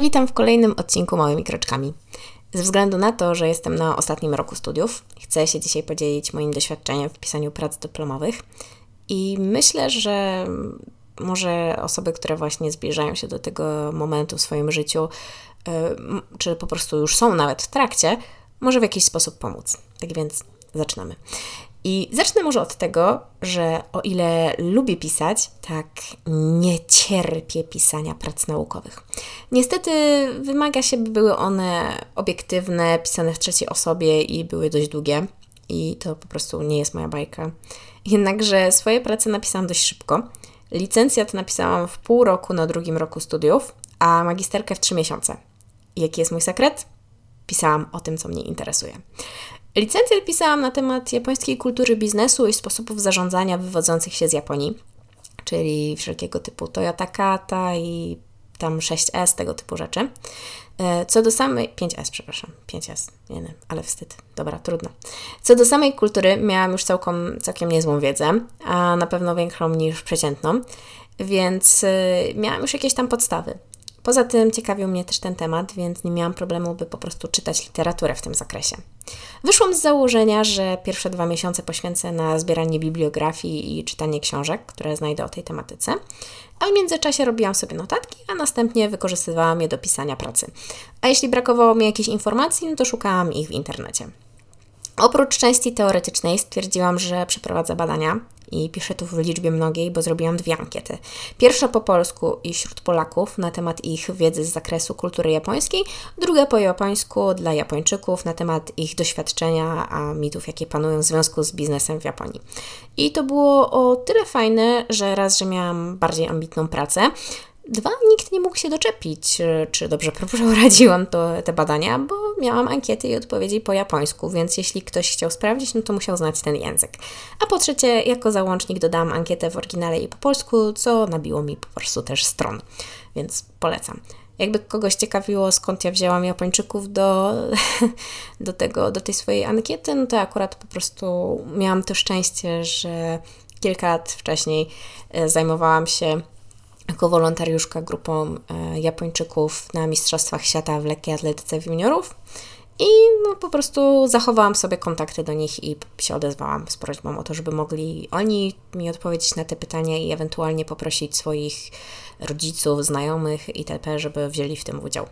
Witam w kolejnym odcinku Małymi Kroczkami. Ze względu na to, że jestem na ostatnim roku studiów, chcę się dzisiaj podzielić moim doświadczeniem w pisaniu prac dyplomowych i myślę, że może osoby, które właśnie zbliżają się do tego momentu w swoim życiu, e, czy po prostu już są nawet w trakcie, może w jakiś sposób pomóc. Tak więc zaczynamy. I zacznę może od tego, że o ile lubię pisać, tak nie cierpię pisania prac naukowych. Niestety wymaga się, by były one obiektywne, pisane w trzeciej osobie i były dość długie. I to po prostu nie jest moja bajka. Jednakże swoje prace napisałam dość szybko. Licencjat napisałam w pół roku na drugim roku studiów, a magisterkę w trzy miesiące. Jaki jest mój sekret? Pisałam o tym, co mnie interesuje. Licencję pisałam na temat japońskiej kultury biznesu i sposobów zarządzania wywodzących się z Japonii, czyli wszelkiego typu Toyota Kata i tam 6S, tego typu rzeczy. E, co do samej. 5S, przepraszam. 5S, nie wiem, ale wstyd. Dobra, trudno. Co do samej kultury, miałam już całkiem, całkiem niezłą wiedzę, a na pewno większą niż przeciętną, więc e, miałam już jakieś tam podstawy. Poza tym ciekawił mnie też ten temat, więc nie miałam problemu, by po prostu czytać literaturę w tym zakresie. Wyszłam z założenia, że pierwsze dwa miesiące poświęcę na zbieranie bibliografii i czytanie książek, które znajdę o tej tematyce, a w międzyczasie robiłam sobie notatki, a następnie wykorzystywałam je do pisania pracy. A jeśli brakowało mi jakichś informacji, no to szukałam ich w internecie. Oprócz części teoretycznej stwierdziłam, że przeprowadzę badania i piszę tu w liczbie mnogiej, bo zrobiłam dwie ankiety. Pierwsza po polsku i wśród Polaków na temat ich wiedzy z zakresu kultury japońskiej, druga po japońsku dla Japończyków na temat ich doświadczenia, a mitów, jakie panują w związku z biznesem w Japonii. I to było o tyle fajne, że raz, że miałam bardziej ambitną pracę, Dwa, nikt nie mógł się doczepić, czy dobrze prowadziłam to, te badania, bo miałam ankiety i odpowiedzi po japońsku, więc jeśli ktoś chciał sprawdzić, no to musiał znać ten język. A po trzecie, jako załącznik dodałam ankietę w oryginale i po polsku, co nabiło mi po prostu też stron, więc polecam. Jakby kogoś ciekawiło, skąd ja wzięłam Japończyków do, do, tego, do tej swojej ankiety, no to akurat po prostu miałam to szczęście, że kilka lat wcześniej e, zajmowałam się jako wolontariuszka grupą e, Japończyków na Mistrzostwach Świata w lekkiej atletyce juniorów. I no, po prostu zachowałam sobie kontakty do nich i się odezwałam z prośbą o to, żeby mogli oni mi odpowiedzieć na te pytania i ewentualnie poprosić swoich rodziców, znajomych itp., żeby wzięli w tym udział.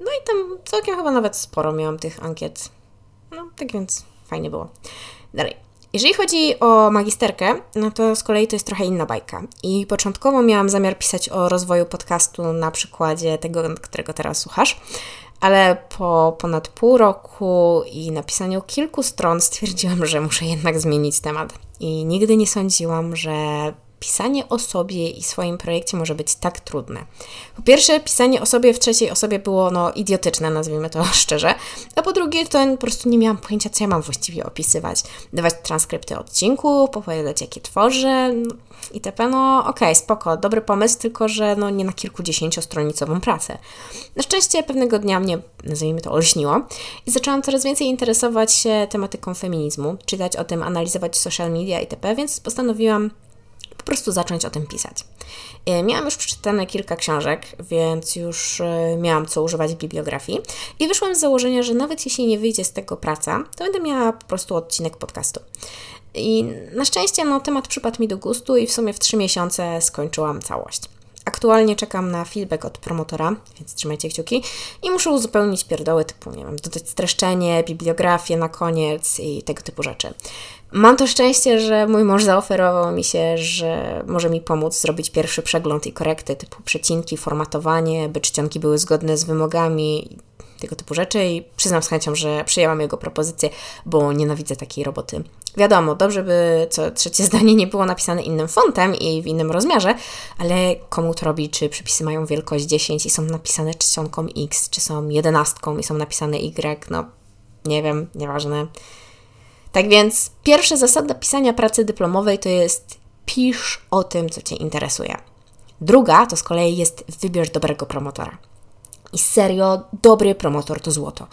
No i tam całkiem chyba nawet sporo miałam tych ankiet. No, tak więc fajnie było. Dalej. Jeżeli chodzi o magisterkę, no to z kolei to jest trochę inna bajka. I początkowo miałam zamiar pisać o rozwoju podcastu na przykładzie tego, którego teraz słuchasz, ale po ponad pół roku i napisaniu kilku stron stwierdziłam, że muszę jednak zmienić temat. I nigdy nie sądziłam, że pisanie o sobie i swoim projekcie może być tak trudne. Po pierwsze, pisanie o sobie w trzeciej osobie było no, idiotyczne, nazwijmy to szczerze, a po drugie, to po prostu nie miałam pojęcia, co ja mam właściwie opisywać. Dawać transkrypty odcinków, opowiadać, jakie tworzę no, itp. No okej, okay, spoko, dobry pomysł, tylko że no, nie na kilkudziesięciostronicową pracę. Na szczęście pewnego dnia mnie, nazwijmy to, olśniło i zaczęłam coraz więcej interesować się tematyką feminizmu, czytać o tym, analizować social media itp., więc postanowiłam prostu zacząć o tym pisać. E, miałam już przeczytane kilka książek, więc już e, miałam co używać w bibliografii i wyszłam z założenia, że nawet jeśli nie wyjdzie z tego praca, to będę miała po prostu odcinek podcastu. I na szczęście no, temat przypadł mi do gustu i w sumie w trzy miesiące skończyłam całość. Aktualnie czekam na feedback od promotora, więc trzymajcie kciuki. I muszę uzupełnić pierdoły typu, nie wiem, dodać streszczenie, bibliografię na koniec i tego typu rzeczy. Mam to szczęście, że mój mąż zaoferował mi się, że może mi pomóc zrobić pierwszy przegląd i korekty typu przecinki, formatowanie, by czcionki były zgodne z wymogami tego typu rzeczy i przyznam z chęcią, że przyjęłam jego propozycję, bo nienawidzę takiej roboty. Wiadomo, dobrze by co trzecie zdanie nie było napisane innym fontem i w innym rozmiarze, ale komu to robi, czy przepisy mają wielkość 10 i są napisane czcionką X, czy są jedenastką i są napisane Y, no nie wiem, nieważne. Tak więc pierwsza zasada pisania pracy dyplomowej to jest pisz o tym, co Cię interesuje. Druga to z kolei jest wybierz dobrego promotora. I serio, dobry promotor to złoto.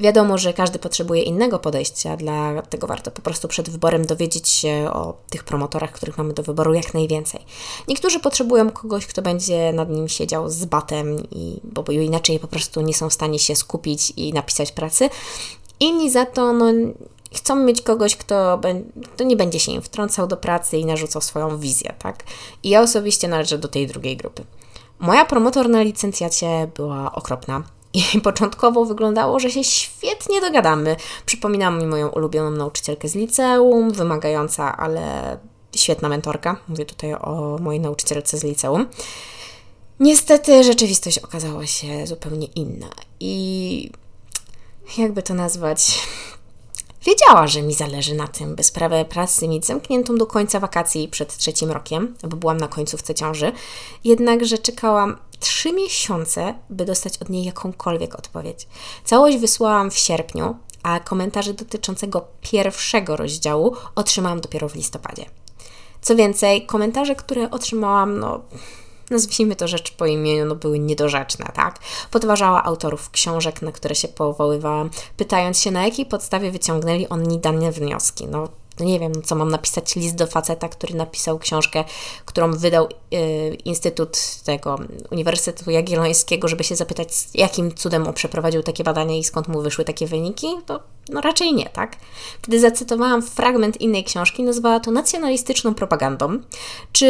Wiadomo, że każdy potrzebuje innego podejścia, dlatego warto po prostu przed wyborem dowiedzieć się o tych promotorach, których mamy do wyboru jak najwięcej. Niektórzy potrzebują kogoś, kto będzie nad nim siedział z batem, i, bo, inaczej po prostu nie są w stanie się skupić i napisać pracy. Inni za to no, chcą mieć kogoś, kto, kto nie będzie się im wtrącał do pracy i narzucał swoją wizję, tak? I ja osobiście należę do tej drugiej grupy. Moja promotor na licencjacie była okropna. I początkowo wyglądało, że się świetnie dogadamy. Przypomina mi moją ulubioną nauczycielkę z liceum, wymagająca, ale świetna mentorka. Mówię tutaj o mojej nauczycielce z liceum. Niestety rzeczywistość okazała się zupełnie inna. I jakby to nazwać? Wiedziała, że mi zależy na tym, by sprawę pracy mieć zamkniętą do końca wakacji przed trzecim rokiem, bo byłam na końcówce ciąży, jednakże czekałam trzy miesiące, by dostać od niej jakąkolwiek odpowiedź. Całość wysłałam w sierpniu, a komentarze dotyczącego pierwszego rozdziału otrzymałam dopiero w listopadzie. Co więcej, komentarze, które otrzymałam, no nazwijmy to rzecz po imieniu, no były niedorzeczne, tak? Podważała autorów książek, na które się powoływałam, pytając się, na jakiej podstawie wyciągnęli oni dane wnioski. No, no nie wiem, co mam napisać list do faceta, który napisał książkę, którą wydał y, Instytut tego Uniwersytetu Jagiellońskiego, żeby się zapytać, jakim cudem on przeprowadził takie badania i skąd mu wyszły takie wyniki, to no raczej nie, tak? Kiedy zacytowałam fragment innej książki, nazwała to nacjonalistyczną propagandą, czy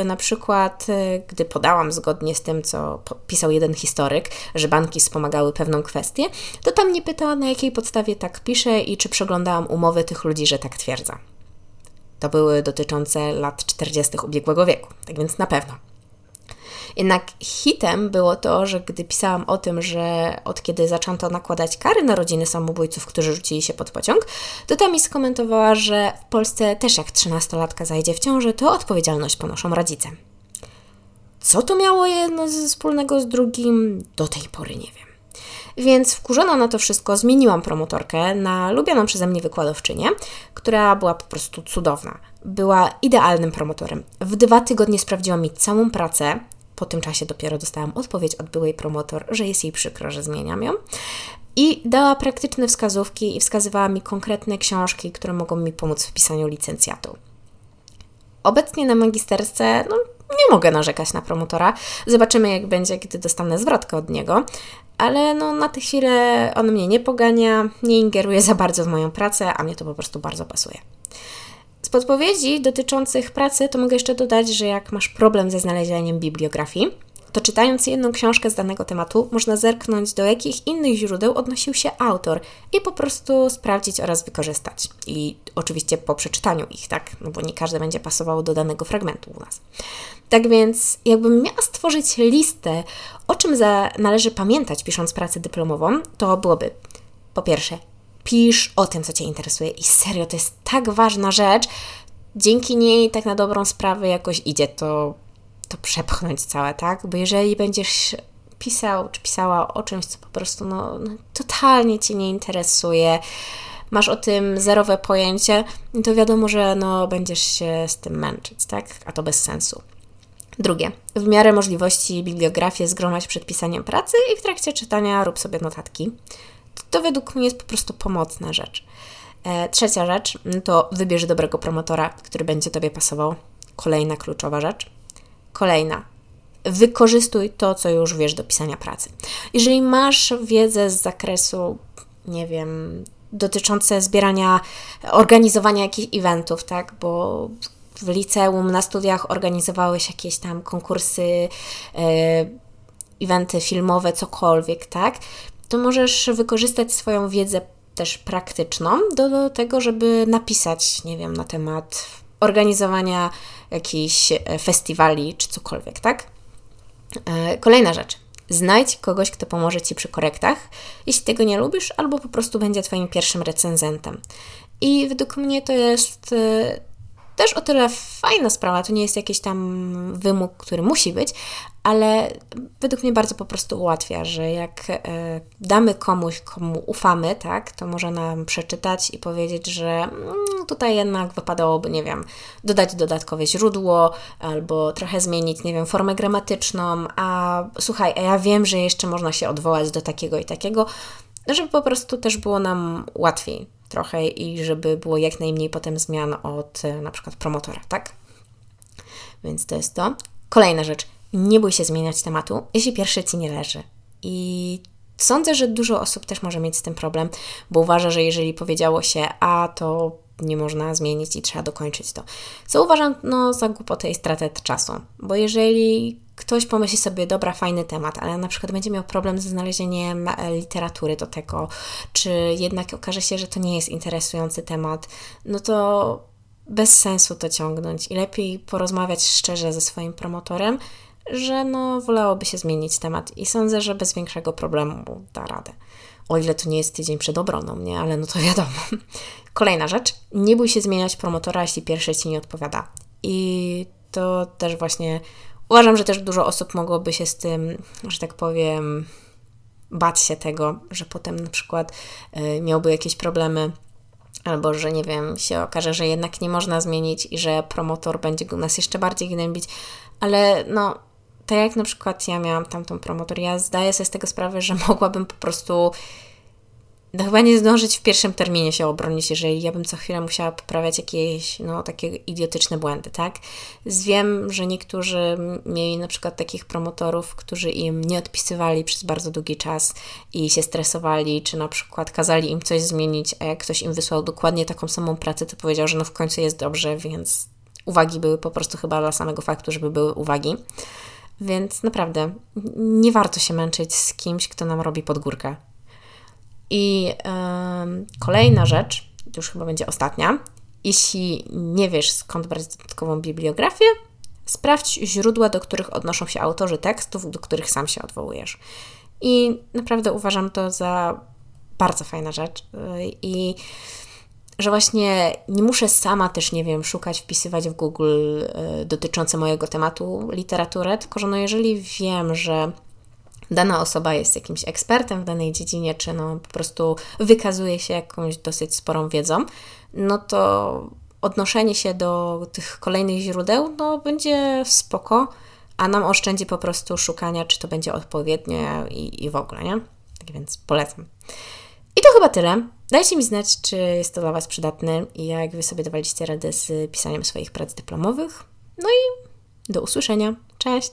y, na przykład, y, gdy podałam zgodnie z tym, co pisał jeden historyk, że banki wspomagały pewną kwestię, to tam nie pytała, na jakiej podstawie tak pisze i czy przeglądałam umowy tych ludzi, że tak twierdza. To były dotyczące lat 40. ubiegłego wieku, tak więc na pewno. Jednak hitem było to, że gdy pisałam o tym, że od kiedy zaczęto nakładać kary na rodziny samobójców, którzy rzucili się pod pociąg, to ta mi skomentowała, że w Polsce też jak trzynastolatka zajdzie w ciąży, to odpowiedzialność ponoszą rodzice. Co to miało jedno wspólnego z drugim, do tej pory nie wiem. Więc wkurzona na to wszystko zmieniłam promotorkę na lubianą przeze mnie wykładowczynię, która była po prostu cudowna. Była idealnym promotorem. W dwa tygodnie sprawdziła mi całą pracę. Po tym czasie dopiero dostałam odpowiedź od byłej promotor, że jest jej przykro, że zmieniam ją. I dała praktyczne wskazówki i wskazywała mi konkretne książki, które mogą mi pomóc w pisaniu licencjatu. Obecnie na magisterce no, nie mogę narzekać na promotora. Zobaczymy, jak będzie, gdy dostanę zwrotkę od niego. Ale no, na tę chwilę on mnie nie pogania, nie ingeruje za bardzo w moją pracę, a mnie to po prostu bardzo pasuje. Z podpowiedzi dotyczących pracy to mogę jeszcze dodać, że jak masz problem ze znalezieniem bibliografii, to czytając jedną książkę z danego tematu, można zerknąć, do jakich innych źródeł odnosił się autor i po prostu sprawdzić oraz wykorzystać. I oczywiście po przeczytaniu ich, tak? No bo nie każdy będzie pasował do danego fragmentu u nas. Tak więc, jakbym miała stworzyć listę, o czym za, należy pamiętać pisząc pracę dyplomową, to byłoby po pierwsze, pisz o tym, co Cię interesuje i serio, to jest tak ważna rzecz, dzięki niej tak na dobrą sprawę jakoś idzie to to przepchnąć całe, tak? Bo jeżeli będziesz pisał czy pisała o czymś, co po prostu no, no, totalnie Cię nie interesuje, masz o tym zerowe pojęcie, to wiadomo, że no, będziesz się z tym męczyć, tak? A to bez sensu. Drugie, w miarę możliwości bibliografię zgromadź przed pisaniem pracy i w trakcie czytania rób sobie notatki. To, według mnie jest po prostu pomocna rzecz. E, trzecia rzecz to wybierz dobrego promotora, który będzie Tobie pasował. Kolejna kluczowa rzecz. Kolejna. Wykorzystuj to, co już wiesz do pisania pracy. Jeżeli masz wiedzę z zakresu, nie wiem, dotyczące zbierania, organizowania jakichś eventów, tak, bo w liceum, na studiach organizowałeś jakieś tam konkursy, yy, eventy filmowe, cokolwiek, tak, to możesz wykorzystać swoją wiedzę też praktyczną do, do tego, żeby napisać, nie wiem, na temat organizowania jakichś e, festiwali czy cokolwiek, tak? E, kolejna rzecz. Znajdź kogoś, kto pomoże Ci przy korektach, jeśli tego nie lubisz, albo po prostu będzie Twoim pierwszym recenzentem. I według mnie to jest e, też o tyle fajna sprawa, to nie jest jakiś tam wymóg, który musi być, ale według mnie bardzo po prostu ułatwia, że jak e, damy komuś, komu ufamy, tak, to może nam przeczytać i powiedzieć, że mm, tutaj jednak wypadałoby, nie wiem, dodać dodatkowe źródło albo trochę zmienić, nie wiem, formę gramatyczną, a słuchaj, a ja wiem, że jeszcze można się odwołać do takiego i takiego, żeby po prostu też było nam łatwiej trochę i żeby było jak najmniej potem zmian od e, na przykład promotora, tak? Więc to jest to. Kolejna rzecz. Nie bój się zmieniać tematu, jeśli pierwszy Ci nie leży. I sądzę, że dużo osób też może mieć z tym problem, bo uważa, że jeżeli powiedziało się A, to nie można zmienić i trzeba dokończyć to. Co uważam no, za głupotę i stratę czasu, bo jeżeli ktoś pomyśli sobie, dobra, fajny temat, ale na przykład będzie miał problem ze znalezieniem e, literatury do tego, czy jednak okaże się, że to nie jest interesujący temat, no to bez sensu to ciągnąć i lepiej porozmawiać szczerze ze swoim promotorem, że no wolałoby się zmienić temat i sądzę, że bez większego problemu da radę. O ile to nie jest tydzień przed obroną, nie? Ale no to wiadomo. Kolejna rzecz. Nie bój się zmieniać promotora, jeśli pierwszy Ci nie odpowiada. I to też właśnie uważam, że też dużo osób mogłoby się z tym, że tak powiem, bać się tego, że potem na przykład y, miałby jakieś problemy albo że nie wiem, się okaże, że jednak nie można zmienić i że promotor będzie nas jeszcze bardziej gnębić, ale no, tak jak na przykład ja miałam tamtą promotor, ja zdaję sobie z tego sprawę, że mogłabym po prostu no chyba nie zdążyć w pierwszym terminie się obronić, jeżeli ja bym co chwilę musiała poprawiać jakieś, no, takie idiotyczne błędy, tak? Wiem, że niektórzy mieli na przykład takich promotorów, którzy im nie odpisywali przez bardzo długi czas i się stresowali, czy na przykład kazali im coś zmienić, a jak ktoś im wysłał dokładnie taką samą pracę, to powiedział, że no w końcu jest dobrze, więc uwagi były po prostu chyba dla samego faktu, żeby były uwagi. Więc naprawdę nie warto się męczyć z kimś, kto nam robi pod górkę. I kolejna rzecz, już chyba będzie ostatnia. Jeśli nie wiesz skąd brać dodatkową bibliografię, sprawdź źródła, do których odnoszą się autorzy tekstów, do których sam się odwołujesz. I naprawdę uważam to za bardzo fajna rzecz. I że właśnie nie muszę sama też, nie wiem, szukać, wpisywać w Google y, dotyczące mojego tematu literaturę, tylko że no jeżeli wiem, że dana osoba jest jakimś ekspertem w danej dziedzinie, czy no po prostu wykazuje się jakąś dosyć sporą wiedzą, no to odnoszenie się do tych kolejnych źródeł no, będzie spoko, a nam oszczędzi po prostu szukania, czy to będzie odpowiednie i, i w ogóle, nie? Tak więc polecam. I to chyba tyle. Dajcie mi znać, czy jest to dla Was przydatne i jak Wy sobie dawaliście radę z pisaniem swoich prac dyplomowych. No i do usłyszenia. Cześć!